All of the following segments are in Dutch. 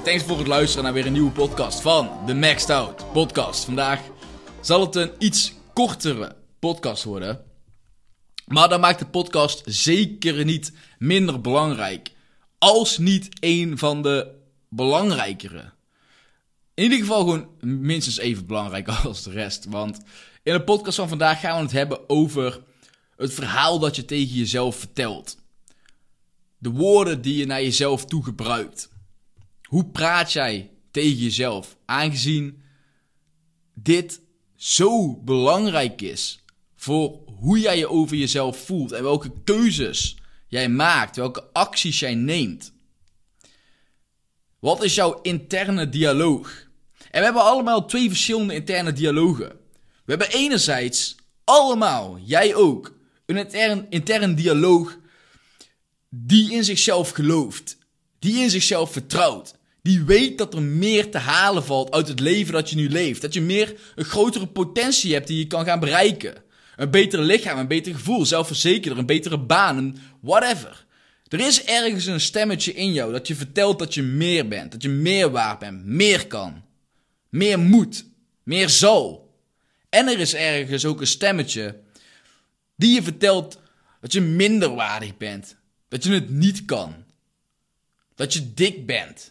En thanks voor het luisteren naar weer een nieuwe podcast van de Maxed Out podcast. Vandaag zal het een iets kortere podcast worden. Maar dat maakt de podcast zeker niet minder belangrijk. Als niet een van de belangrijkere. In ieder geval gewoon minstens even belangrijk als de rest. Want in de podcast van vandaag gaan we het hebben over het verhaal dat je tegen jezelf vertelt. De woorden die je naar jezelf toe gebruikt. Hoe praat jij tegen jezelf? Aangezien dit zo belangrijk is voor hoe jij je over jezelf voelt en welke keuzes jij maakt, welke acties jij neemt. Wat is jouw interne dialoog? En we hebben allemaal twee verschillende interne dialogen. We hebben enerzijds allemaal, jij ook, een intern, intern dialoog die in zichzelf gelooft, die in zichzelf vertrouwt, die weet dat er meer te halen valt uit het leven dat je nu leeft. Dat je meer een grotere potentie hebt die je kan gaan bereiken. Een beter lichaam, een beter gevoel, zelfverzekerder, een betere baan, een whatever. Er is ergens een stemmetje in jou dat je vertelt dat je meer bent, dat je meer waard bent, meer kan, meer moet, meer zal. En er is ergens ook een stemmetje die je vertelt dat je minder waardig bent, dat je het niet kan, dat je dik bent,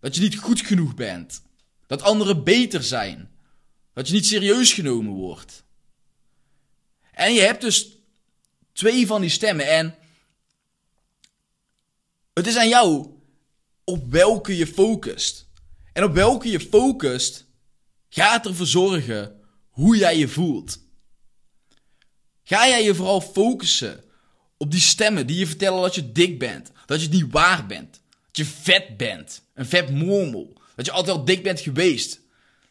dat je niet goed genoeg bent. Dat anderen beter zijn. Dat je niet serieus genomen wordt. En je hebt dus twee van die stemmen. En het is aan jou op welke je focust. En op welke je focust gaat ervoor zorgen hoe jij je voelt. Ga jij je vooral focussen op die stemmen die je vertellen dat je dik bent, dat je niet waar bent, je vet bent, een vet mormel. Dat je altijd al dik bent geweest.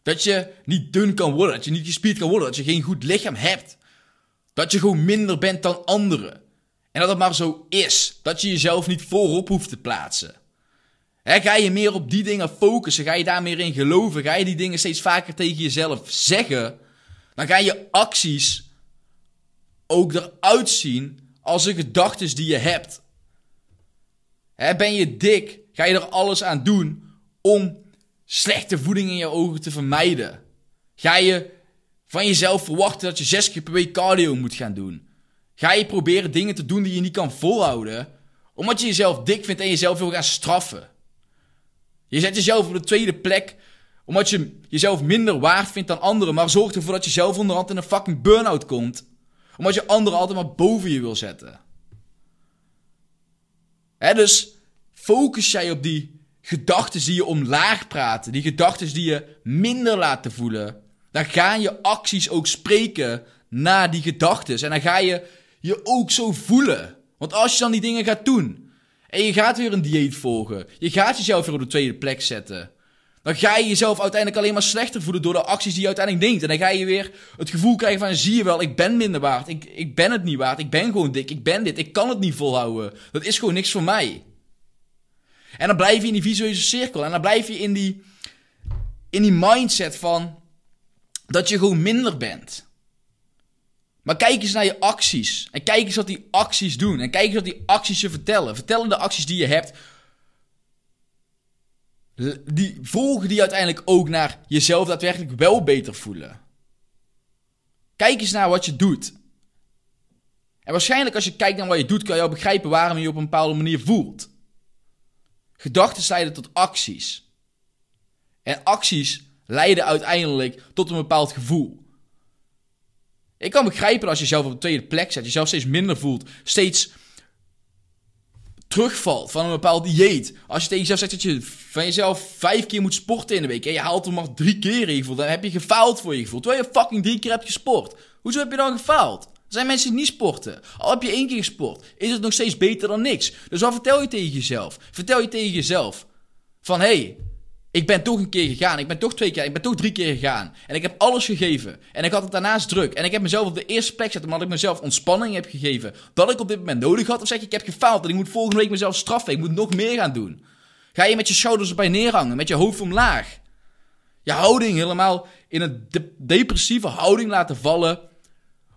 Dat je niet dun kan worden, dat je niet gespierd kan worden, dat je geen goed lichaam hebt. Dat je gewoon minder bent dan anderen. En dat het maar zo is. Dat je jezelf niet voorop hoeft te plaatsen. ga je meer op die dingen focussen? Ga je daar meer in geloven? Ga je die dingen steeds vaker tegen jezelf zeggen? Dan ga je acties ook eruit zien als de gedachten die je hebt. Ben je dik? Ga je er alles aan doen om slechte voeding in je ogen te vermijden? Ga je van jezelf verwachten dat je zes keer per week cardio moet gaan doen? Ga je proberen dingen te doen die je niet kan volhouden, omdat je jezelf dik vindt en jezelf wil gaan straffen? Je zet jezelf op de tweede plek omdat je jezelf minder waard vindt dan anderen, maar zorgt ervoor dat je zelf onderhand in een fucking burn-out komt. Omdat je anderen altijd maar boven je wil zetten. Dus focus jij op die gedachten die je omlaag praten, die gedachten die je minder laten voelen, dan gaan je acties ook spreken naar die gedachten. En dan ga je je ook zo voelen. Want als je dan die dingen gaat doen en je gaat weer een dieet volgen, je gaat jezelf weer op de tweede plek zetten, dan ga je jezelf uiteindelijk alleen maar slechter voelen door de acties die je uiteindelijk denkt. En dan ga je weer het gevoel krijgen van, zie je wel, ik ben minder waard, ik, ik ben het niet waard, ik ben gewoon dik, ik ben dit, ik kan het niet volhouden. Dat is gewoon niks voor mij. En dan blijf je in die visueuze cirkel. En dan blijf je in die, in die mindset van dat je gewoon minder bent. Maar kijk eens naar je acties. En kijk eens wat die acties doen. En kijk eens wat die acties je vertellen. Vertellen de acties die je hebt. Die volgen die uiteindelijk ook naar jezelf daadwerkelijk wel beter voelen. Kijk eens naar wat je doet. En waarschijnlijk als je kijkt naar wat je doet, kan je al begrijpen waarom je je op een bepaalde manier voelt. Gedachten leiden tot acties. En acties leiden uiteindelijk tot een bepaald gevoel. Ik kan begrijpen als je jezelf op de tweede plek zet, jezelf steeds minder voelt, steeds terugvalt van een bepaald dieet. Als je tegen jezelf zegt dat je van jezelf vijf keer moet sporten in de week. En je haalt er maar drie keer in gevoel. Dan heb je gefaald voor je gevoel. Terwijl je fucking drie keer hebt gesport. Hoezo heb je dan gefaald? Er zijn mensen die niet sporten. Al heb je één keer gesport, is het nog steeds beter dan niks. Dus wat vertel je tegen jezelf? Vertel je tegen jezelf van hé, hey, ik ben toch een keer gegaan. Ik ben toch twee keer, ik ben toch drie keer gegaan. En ik heb alles gegeven. En ik had het daarnaast druk. En ik heb mezelf op de eerste plek gezet omdat ik mezelf ontspanning heb gegeven. Dat ik op dit moment nodig had. Of zeg je, ik heb gefaald en ik moet volgende week mezelf straffen. Ik moet nog meer gaan doen. Ga je met je schouders erbij neerhangen, met je hoofd omlaag. Je houding helemaal in een depressieve houding laten vallen.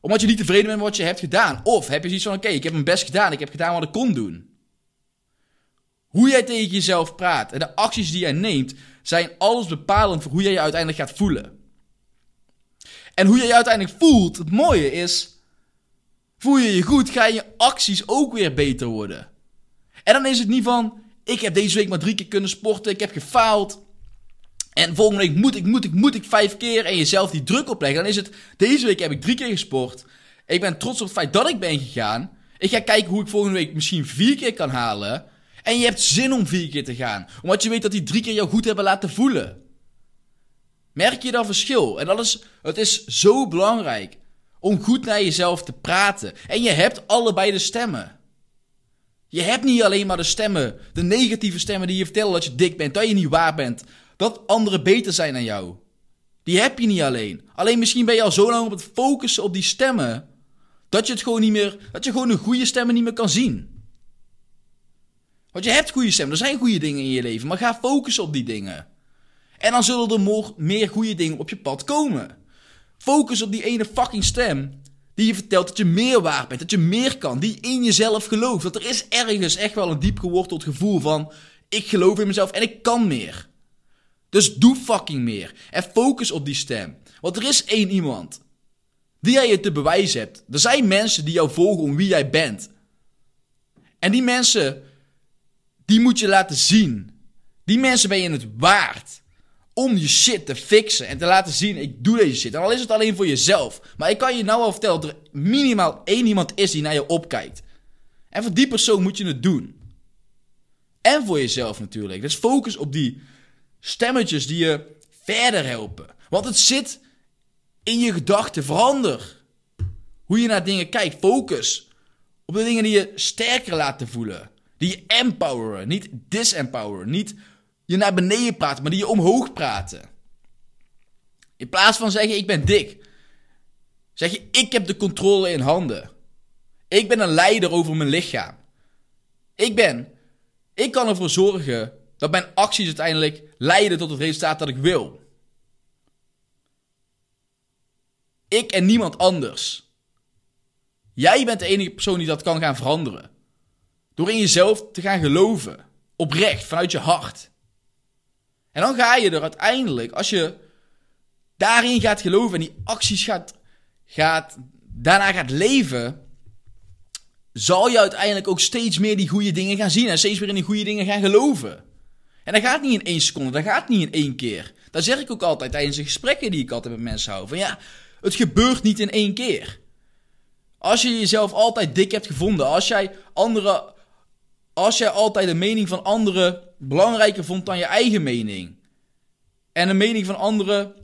Omdat je niet tevreden bent met wat je hebt gedaan. Of heb je zoiets van, oké, ik heb mijn best gedaan. Ik heb gedaan wat ik kon doen. Hoe jij tegen jezelf praat en de acties die jij neemt, zijn alles bepalend voor hoe jij je uiteindelijk gaat voelen. En hoe jij je uiteindelijk voelt, het mooie is, voel je je goed, ga je acties ook weer beter worden. En dan is het niet van, ik heb deze week maar drie keer kunnen sporten, ik heb gefaald. En volgende week moet ik, moet ik, moet ik vijf keer en jezelf die druk opleggen. Dan is het, deze week heb ik drie keer gesport. Ik ben trots op het feit dat ik ben gegaan. Ik ga kijken hoe ik volgende week misschien vier keer kan halen. En je hebt zin om vier keer te gaan. Omdat je weet dat die drie keer jou goed hebben laten voelen. Merk je dat verschil? En dat het is zo belangrijk om goed naar jezelf te praten. En je hebt allebei de stemmen. Je hebt niet alleen maar de stemmen, de negatieve stemmen die je vertellen dat je dik bent, dat je niet waar bent, dat anderen beter zijn dan jou. Die heb je niet alleen. Alleen misschien ben je al zo lang op het focussen op die stemmen, dat je het gewoon niet meer, dat je gewoon de goede stemmen niet meer kan zien. Want je hebt goede stemmen, er zijn goede dingen in je leven, maar ga focussen op die dingen. En dan zullen er meer goede dingen op je pad komen. Focus op die ene fucking stem die je vertelt dat je meer waard bent, dat je meer kan, die in jezelf gelooft. Dat er is ergens echt wel een diep geworteld gevoel van: ik geloof in mezelf en ik kan meer. Dus doe fucking meer. En focus op die stem. Want er is één iemand die jij je te bewijzen hebt. Er zijn mensen die jou volgen om wie jij bent. En die mensen die moet je laten zien. Die mensen ben je het waard. Om je shit te fixen en te laten zien, ik doe deze shit. En al is het alleen voor jezelf. Maar ik kan je nou al vertellen dat er minimaal één iemand is die naar je opkijkt. En voor die persoon moet je het doen. En voor jezelf natuurlijk. Dus focus op die stemmetjes die je verder helpen. Want het zit in je gedachten. Verander hoe je naar dingen kijkt. Focus op de dingen die je sterker laten voelen. Die empoweren, niet disempoweren. Niet je naar beneden praten, maar die je omhoog praten. In plaats van zeggen ik ben dik, zeg je ik heb de controle in handen. Ik ben een leider over mijn lichaam. Ik ben, ik kan ervoor zorgen dat mijn acties uiteindelijk leiden tot het resultaat dat ik wil. Ik en niemand anders. Jij bent de enige persoon die dat kan gaan veranderen. Door in jezelf te gaan geloven. Oprecht, vanuit je hart. En dan ga je er uiteindelijk, als je daarin gaat geloven en die acties gaat, gaat, daarna gaat leven, zal je uiteindelijk ook steeds meer die goede dingen gaan zien en steeds meer in die goede dingen gaan geloven. En dat gaat niet in één seconde, dat gaat niet in één keer. Dat zeg ik ook altijd tijdens de gesprekken die ik altijd met mensen hou. Van ja, het gebeurt niet in één keer. Als je jezelf altijd dik hebt gevonden, als jij andere als jij altijd de mening van anderen belangrijker vond dan je eigen mening. En de mening van anderen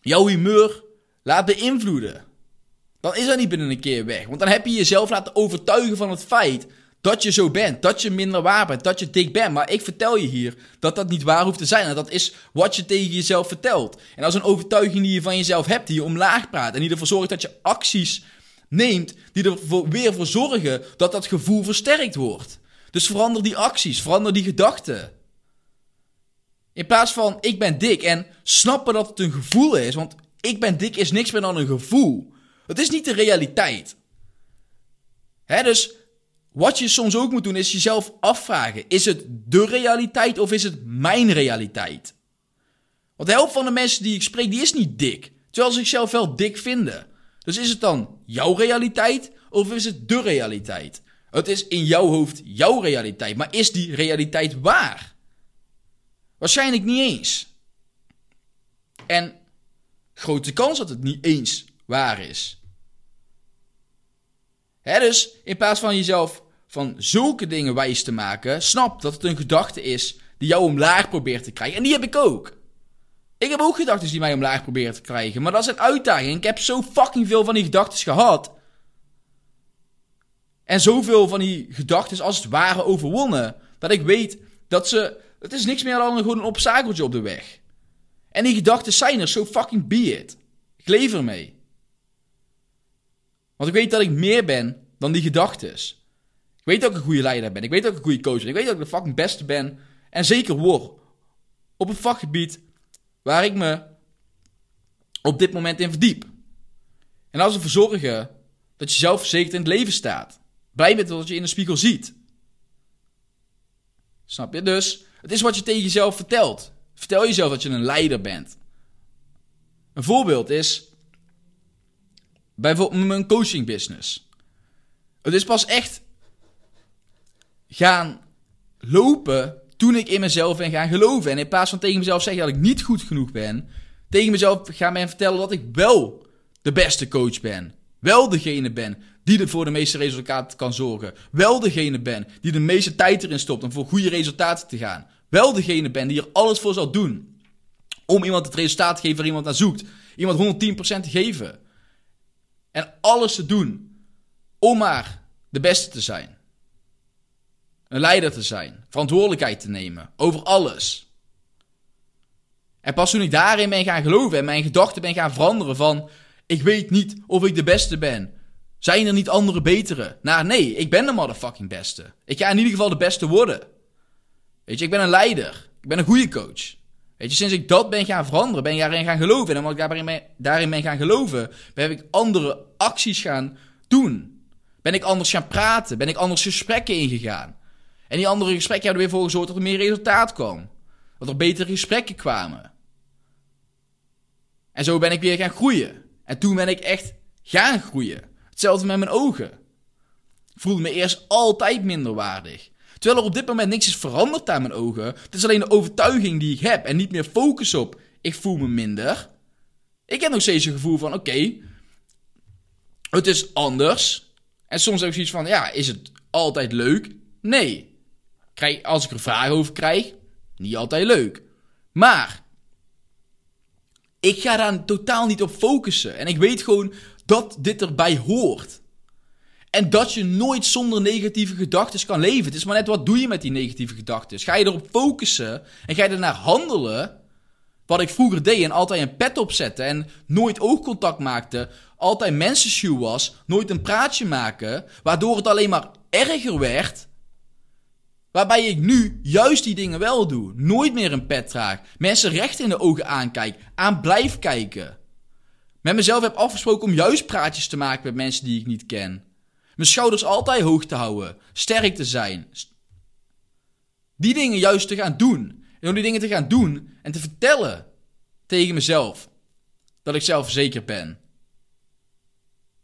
jouw humeur laat beïnvloeden. Dan is dat niet binnen een keer weg. Want dan heb je jezelf laten overtuigen van het feit dat je zo bent. Dat je minder waar bent. Dat je dik bent. Maar ik vertel je hier dat dat niet waar hoeft te zijn. En dat is wat je tegen jezelf vertelt. En dat is een overtuiging die je van jezelf hebt. Die je omlaag praat. En die ervoor zorgt dat je acties neemt. Die er weer voor zorgen dat dat gevoel versterkt wordt. Dus verander die acties, verander die gedachten. In plaats van ik ben dik en snappen dat het een gevoel is, want ik ben dik is niks meer dan een gevoel. Het is niet de realiteit. Hè, dus wat je soms ook moet doen is jezelf afvragen: is het de realiteit of is het mijn realiteit? Want de helft van de mensen die ik spreek, die is niet dik. Terwijl ze zichzelf wel dik vinden. Dus is het dan jouw realiteit of is het de realiteit? Het is in jouw hoofd jouw realiteit. Maar is die realiteit waar? Waarschijnlijk niet eens. En grote kans dat het niet eens waar is. Hè, dus in plaats van jezelf van zulke dingen wijs te maken, snap dat het een gedachte is die jou omlaag probeert te krijgen. En die heb ik ook. Ik heb ook gedachten die mij omlaag proberen te krijgen, maar dat is een uitdaging. Ik heb zo fucking veel van die gedachten gehad. En zoveel van die gedachten als het ware overwonnen, dat ik weet dat ze. Het is niks meer dan gewoon een obstakeltje op de weg. En die gedachten zijn er, so fucking be it. Ik leef ermee. Want ik weet dat ik meer ben dan die gedachten. Ik weet dat ik een goede leider ben. Ik weet dat ik een goede coach ben. Ik weet dat ik de fucking beste ben. En zeker word. Op een vakgebied waar ik me op dit moment in verdiep. En als ervoor zorgen dat je zelfverzekerd in het leven staat. Blij bent wat je in de spiegel ziet. Snap je? Dus het is wat je tegen jezelf vertelt. Vertel jezelf dat je een leider bent. Een voorbeeld is bijvoorbeeld mijn coaching business. Het is pas echt gaan lopen toen ik in mezelf ben gaan geloven. En in plaats van tegen mezelf zeggen dat ik niet goed genoeg ben, tegen mezelf gaan ben vertellen dat ik wel de beste coach ben. Wel degene ben die er voor de meeste resultaten kan zorgen. Wel degene ben die de meeste tijd erin stopt om voor goede resultaten te gaan. Wel degene ben die er alles voor zal doen om iemand het resultaat te geven waar iemand naar zoekt. Iemand 110% te geven. En alles te doen om maar de beste te zijn. Een leider te zijn. Verantwoordelijkheid te nemen. Over alles. En pas toen ik daarin ben gaan geloven en mijn gedachten ben gaan veranderen van... Ik weet niet of ik de beste ben. Zijn er niet andere betere? Nou nee, ik ben de motherfucking beste. Ik ga in ieder geval de beste worden. Weet je, ik ben een leider. Ik ben een goede coach. Weet je, sinds ik dat ben gaan veranderen, ben ik daarin gaan geloven. En omdat ik daarin ben, daarin gaan geloven, ben ik andere acties gaan doen. Ben ik anders gaan praten. Ben ik anders gesprekken ingegaan. En die andere gesprekken hebben er weer voor gezorgd dat er meer resultaat kwam. Dat er betere gesprekken kwamen. En zo ben ik weer gaan groeien. En toen ben ik echt gaan groeien. Hetzelfde met mijn ogen. Voelde me eerst altijd minder waardig. Terwijl er op dit moment niks is veranderd aan mijn ogen. Het is alleen de overtuiging die ik heb en niet meer focus op. Ik voel me minder. Ik heb nog steeds een gevoel van: oké, het is anders. En soms heb ik zoiets van: ja, is het altijd leuk? Nee. Krijg, als ik er vragen over krijg, niet altijd leuk. Maar ik ga daar totaal niet op focussen. En ik weet gewoon dat dit erbij hoort. En dat je nooit zonder negatieve gedachten kan leven. Het is maar net wat doe je met die negatieve gedachten. Ga je erop focussen en ga je ernaar handelen. Wat ik vroeger deed en altijd een pet opzette en nooit oogcontact maakte. Altijd mensenshoe was, nooit een praatje maken. Waardoor het alleen maar erger werd. Waarbij ik nu juist die dingen wel doe. Nooit meer een pet draag. Mensen recht in de ogen aankijk. Aan blijf kijken. Met mezelf heb afgesproken om juist praatjes te maken met mensen die ik niet ken. Mijn schouders altijd hoog te houden. Sterk te zijn. Die dingen juist te gaan doen. En om die dingen te gaan doen en te vertellen tegen mezelf. Dat ik zelfverzekerd ben.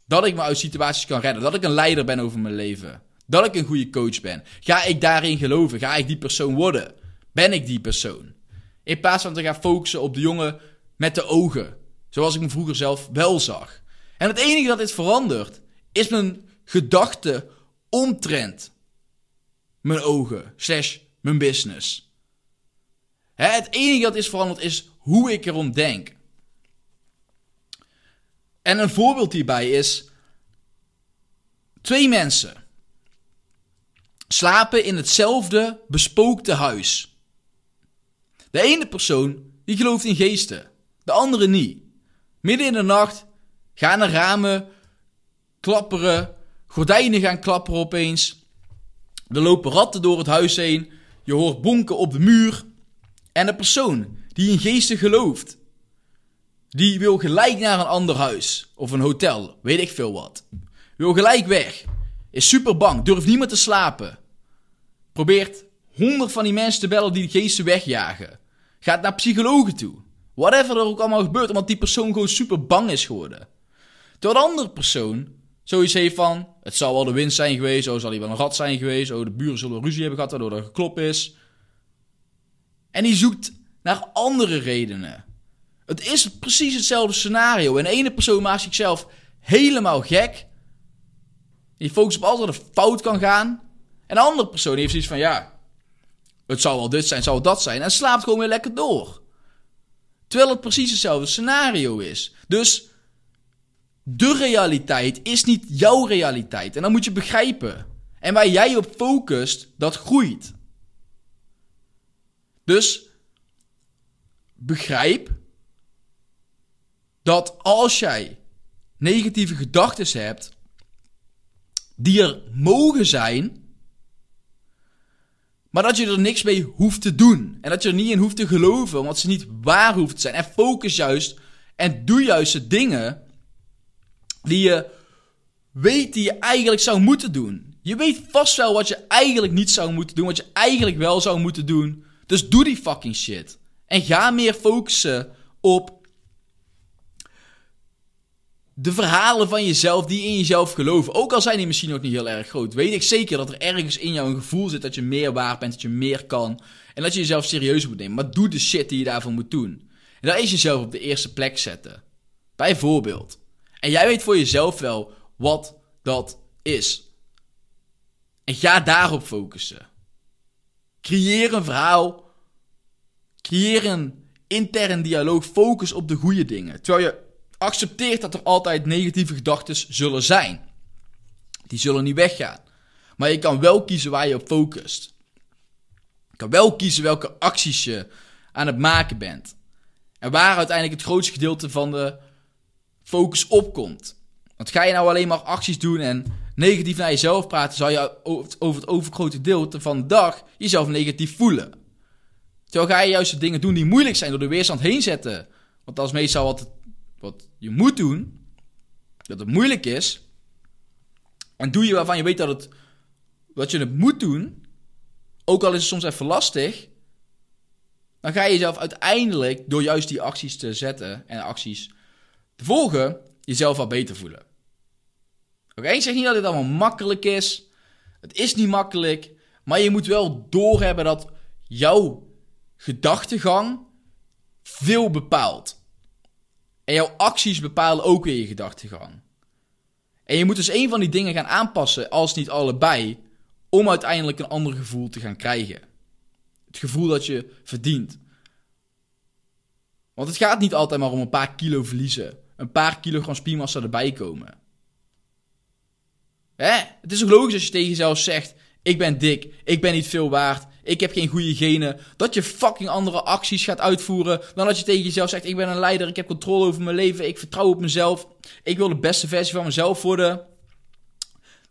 Dat ik me uit situaties kan redden. Dat ik een leider ben over mijn leven. Dat ik een goede coach ben. Ga ik daarin geloven? Ga ik die persoon worden? Ben ik die persoon? In plaats van te gaan focussen op de jongen met de ogen. Zoals ik me vroeger zelf wel zag. En het enige dat dit verandert, is mijn gedachte omtrent mijn ogen, slash mijn business. het enige dat is veranderd is hoe ik erom denk. En een voorbeeld hierbij is twee mensen slapen in hetzelfde bespookte huis. De ene persoon die gelooft in geesten, de andere niet. Midden in de nacht gaan de ramen klapperen, gordijnen gaan klapperen opeens. Er lopen ratten door het huis heen, je hoort bonken op de muur. En de persoon die in geesten gelooft, die wil gelijk naar een ander huis of een hotel, weet ik veel wat. Wil gelijk weg, is super bang, durft niet meer te slapen. Probeert honderd van die mensen te bellen die de geesten wegjagen. Gaat naar psychologen toe. Whatever er ook allemaal gebeurt, omdat die persoon gewoon super bang is geworden. Terwijl de andere persoon zoiets heeft van: het zal wel de wind zijn geweest, oh, zal hij wel een rat zijn geweest, oh, de buren zullen ruzie hebben gehad waardoor er geklop is. En die zoekt naar andere redenen. Het is precies hetzelfde scenario. En de ene persoon maakt zichzelf helemaal gek. Die focust op wat er fout kan gaan. En de andere persoon heeft zoiets van, ja, het zou wel dit zijn, zou dat zijn. En slaapt gewoon weer lekker door. Terwijl het precies hetzelfde scenario is. Dus de realiteit is niet jouw realiteit. En dat moet je begrijpen. En waar jij op focust, dat groeit. Dus begrijp dat als jij negatieve gedachten hebt, die er mogen zijn, maar dat je er niks mee hoeft te doen. En dat je er niet in hoeft te geloven, want ze niet waar hoeft te zijn. En focus juist en doe juist de dingen die je weet die je eigenlijk zou moeten doen. Je weet vast wel wat je eigenlijk niet zou moeten doen, wat je eigenlijk wel zou moeten doen. Dus doe die fucking shit. En ga meer focussen op de verhalen van jezelf die in jezelf geloven. Ook al zijn die misschien ook niet heel erg groot. Weet ik zeker dat er ergens in jou een gevoel zit dat je meer waard bent, dat je meer kan. En dat je jezelf serieus moet nemen. Maar doe de shit die je daarvoor moet doen. En dat is jezelf op de eerste plek zetten. Bijvoorbeeld. En jij weet voor jezelf wel wat dat is. En ga daarop focussen. Creëer een verhaal. Creëer een intern dialoog. Focus op de goede dingen. Terwijl je accepteert dat er altijd negatieve gedachten zullen zijn. Die zullen niet weggaan. Maar je kan wel kiezen waar je op focust. Je kan wel kiezen welke acties je aan het maken bent. En waar uiteindelijk het grootste gedeelte van de focus op komt. Want ga je nou alleen maar acties doen en negatief naar jezelf praten, zal je over het overgrote gedeelte van de dag jezelf negatief voelen. Terwijl ga je juist de dingen doen die moeilijk zijn door de weerstand heen zetten. Want dat is meestal wat, wat je moet doen. Dat het moeilijk is. En doe je waarvan je weet dat, het, dat je het moet doen. Ook al is het soms even lastig. Dan ga je jezelf uiteindelijk, door juist die acties te zetten en acties te volgen, jezelf wel beter voelen. Oké, ik zeg niet dat dit allemaal makkelijk is. Het is niet makkelijk. Maar je moet wel doorhebben dat jouw gedachtegang veel bepaalt. En jouw acties bepalen ook weer je gedachtegang. En je moet dus een van die dingen gaan aanpassen, als niet allebei, om uiteindelijk een ander gevoel te gaan krijgen. Het gevoel dat je verdient. Want het gaat niet altijd maar om een paar kilo verliezen. Een paar kilogram spiermassa erbij komen. Hè? Het is ook logisch als je tegen jezelf zegt: Ik ben dik, ik ben niet veel waard, ik heb geen goede genen. Dat je fucking andere acties gaat uitvoeren. Dan dat je tegen jezelf zegt: Ik ben een leider, ik heb controle over mijn leven, ik vertrouw op mezelf. Ik wil de beste versie van mezelf worden.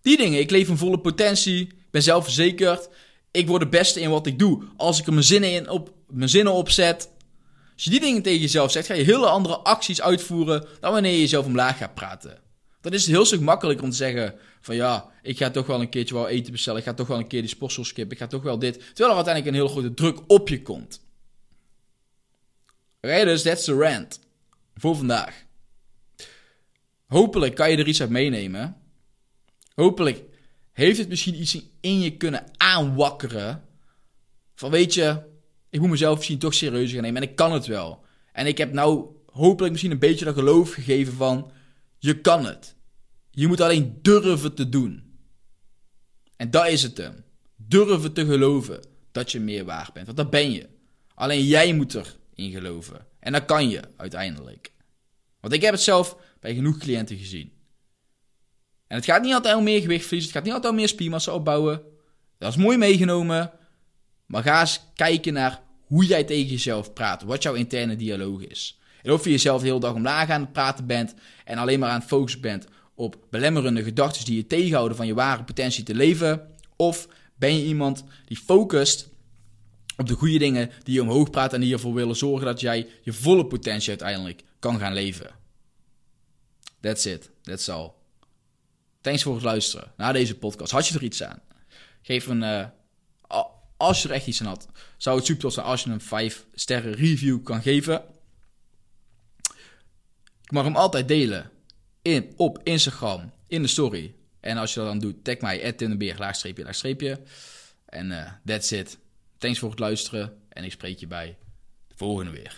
Die dingen, ik leef in volle potentie, ik ben zelfverzekerd. Ik word de beste in wat ik doe. Als ik er mijn zinnen, in op, mijn zinnen op zet. Als je die dingen tegen jezelf zegt, ga je hele andere acties uitvoeren dan wanneer je jezelf omlaag gaat praten. Dan is het heel stuk makkelijker om te zeggen van ja, ik ga toch wel een keertje wel eten bestellen. Ik ga toch wel een keer die sportschool skippen. Ik ga toch wel dit. Terwijl er uiteindelijk een hele grote druk op je komt. Oké, dus that's the rant. Voor vandaag. Hopelijk kan je er iets uit meenemen. Hopelijk heeft het misschien iets in je kunnen aanwakkeren. Van weet je, ik moet mezelf misschien toch serieus gaan nemen. En ik kan het wel. En ik heb nou hopelijk misschien een beetje dat geloof gegeven van... Je kan het. Je moet alleen durven te doen. En dat is het hem. Durven te geloven dat je meer waard bent. Want dat ben je. Alleen jij moet erin geloven. En dat kan je uiteindelijk. Want ik heb het zelf bij genoeg cliënten gezien. En het gaat niet altijd om meer gewicht verliezen. Het gaat niet altijd om meer spiermassa opbouwen. Dat is mooi meegenomen. Maar ga eens kijken naar hoe jij tegen jezelf praat. Wat jouw interne dialoog is. En of je jezelf de hele dag omlaag aan het praten bent. En alleen maar aan het focussen bent op belemmerende gedachten die je tegenhouden van je ware potentie te leven? Of ben je iemand die focust op de goede dingen die je omhoog praat en die ervoor willen zorgen dat jij je volle potentie uiteindelijk kan gaan leven? That's it. That's all. Thanks voor het luisteren naar deze podcast. Had je er iets aan? Geef een. Uh, als je er echt iets aan had, zou het super zijn als je een 5 sterren review kan geven. Ik mag hem altijd delen in, op Instagram, in de story. En als je dat dan doet, tag mij, Tinderbeer, laagstreepje, laagstreepje. En uh, that's it. Thanks voor het luisteren en ik spreek je bij de volgende weer.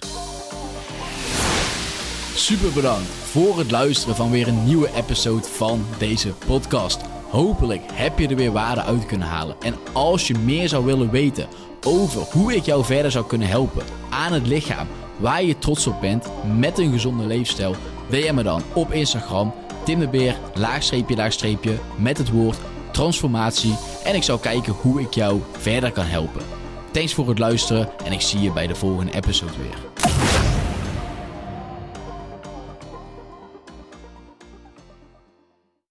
Super bedankt voor het luisteren van weer een nieuwe episode van deze podcast. Hopelijk heb je er weer waarde uit kunnen halen. En als je meer zou willen weten over hoe ik jou verder zou kunnen helpen aan het lichaam waar je trots op bent met een gezonde leefstijl, DM me dan op Instagram Tim de Beer, laagstreepje, laagstreepje, met het woord transformatie. En ik zal kijken hoe ik jou verder kan helpen. Thanks voor het luisteren en ik zie je bij de volgende episode weer.